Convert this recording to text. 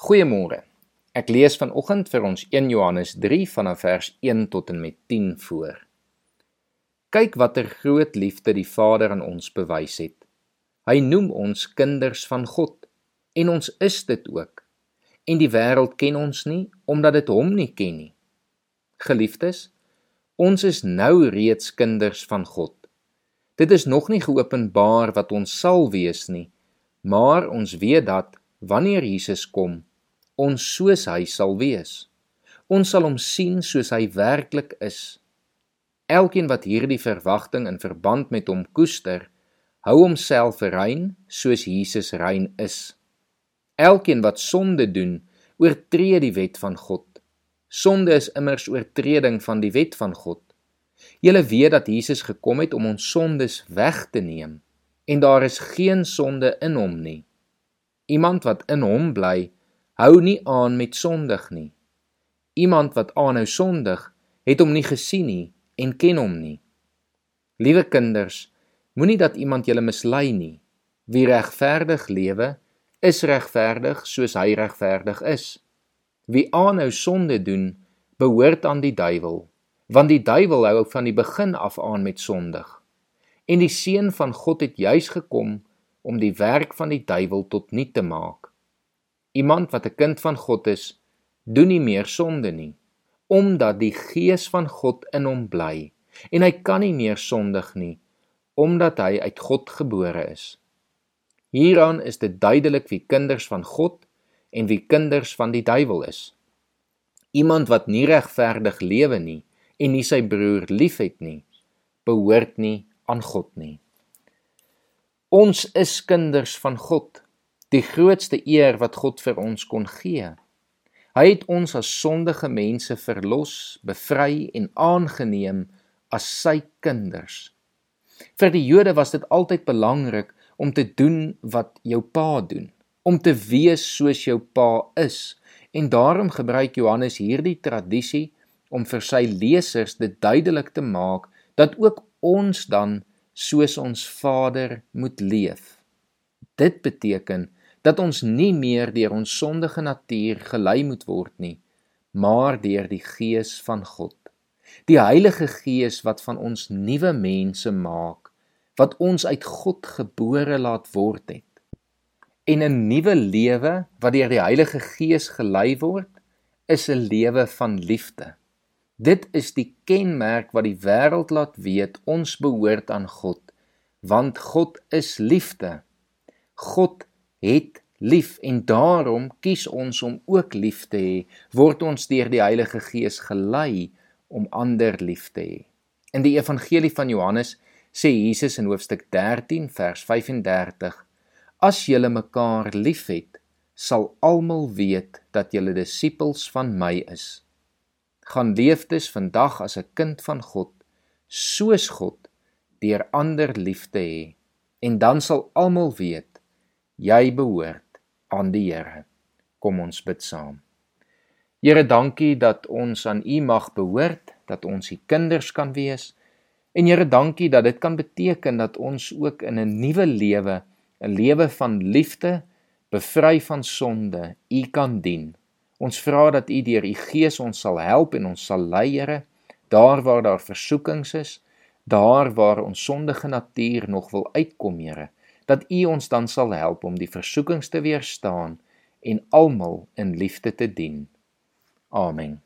Goeiemôre. Ek lees vanoggend vir ons 1 Johannes 3 vanaf vers 1 tot en met 10 voor. Kyk watter groot liefde die Vader aan ons bewys het. Hy noem ons kinders van God en ons is dit ook. En die wêreld ken ons nie omdat dit hom nie ken nie. Geliefdes, ons is nou reeds kinders van God. Dit is nog nie geopenbaar wat ons sal wees nie, maar ons weet dat wanneer Jesus kom, ons soos hy sal wees. Ons sal hom sien soos hy werklik is. Elkeen wat hierdie verwagting in verband met hom koester, hou homself rein soos Jesus rein is. Elkeen wat sonde doen, oortree die wet van God. Sonde is immers oortreding van die wet van God. Julle weet dat Jesus gekom het om ons sondes weg te neem en daar is geen sonde in hom nie. Iemand wat in hom bly, hou nie aan met sondig nie. Iemand wat aanhou sondig, het hom nie gesien nie en ken hom nie. Liewe kinders, moenie dat iemand julle mislei nie. Wie regverdig lewe, is regverdig soos hy regverdig is. Wie aanhou sonde doen, behoort aan die duiwel, want die duiwel hou van die begin af aan met sondig. En die seun van God het juis gekom om die werk van die duiwel tot nul te maak. Iemand wat 'n kind van God is, doen nie meer sonde nie, omdat die Gees van God in hom bly en hy kan nie meer sondig nie, omdat hy uit God gebore is. Hieraan is dit duidelik wie kinders van God en wie kinders van die duiwel is. Iemand wat nie regverdig lewe nie en nie sy broer liefhet nie, behoort nie aan God nie. Ons is kinders van God die grootste eer wat God vir ons kon gee. Hy het ons as sondige mense verlos, bevry en aangeneem as sy kinders. Vir die Jode was dit altyd belangrik om te doen wat jou pa doen, om te wees soos jou pa is. En daarom gebruik Johannes hierdie tradisie om vir sy lesers dit duidelik te maak dat ook ons dan soos ons Vader moet leef. Dit beteken dat ons nie meer deur ons sondige natuur gelei moet word nie, maar deur die Gees van God. Die Heilige Gees wat van ons nuwe mense maak, wat ons uit God gebore laat word het. En 'n nuwe lewe wat deur die Heilige Gees gelei word, is 'n lewe van liefde. Dit is die kenmerk wat die wêreld laat weet ons behoort aan God, want God is liefde. God het lief en daarom kies ons om ook lief te hê, word ons deur die Heilige Gees gelei om ander lief te hê. In die evangelie van Johannes sê Jesus in hoofstuk 13 vers 35: As julle mekaar liefhet, sal almal weet dat julle disippels van my is. Gaan leef dus vandag as 'n kind van God, soos God deur ander lief te hê, en dan sal almal weet jy behoort aan die Here. Kom ons bid saam. Here, dankie dat ons aan U mag behoort, dat ons U kinders kan wees. En Here, dankie dat dit kan beteken dat ons ook in 'n nuwe lewe, 'n lewe van liefde, bevry van sonde, U kan dien. Ons vra dat U deur U Gees ons sal help en ons sal lei, Here, daar waar daar versoekings is, daar waar ons sondige natuur nog wil uitkom, Here dat U ons dan sal help om die versoekings te weerstaan en almal in liefde te dien. Amen.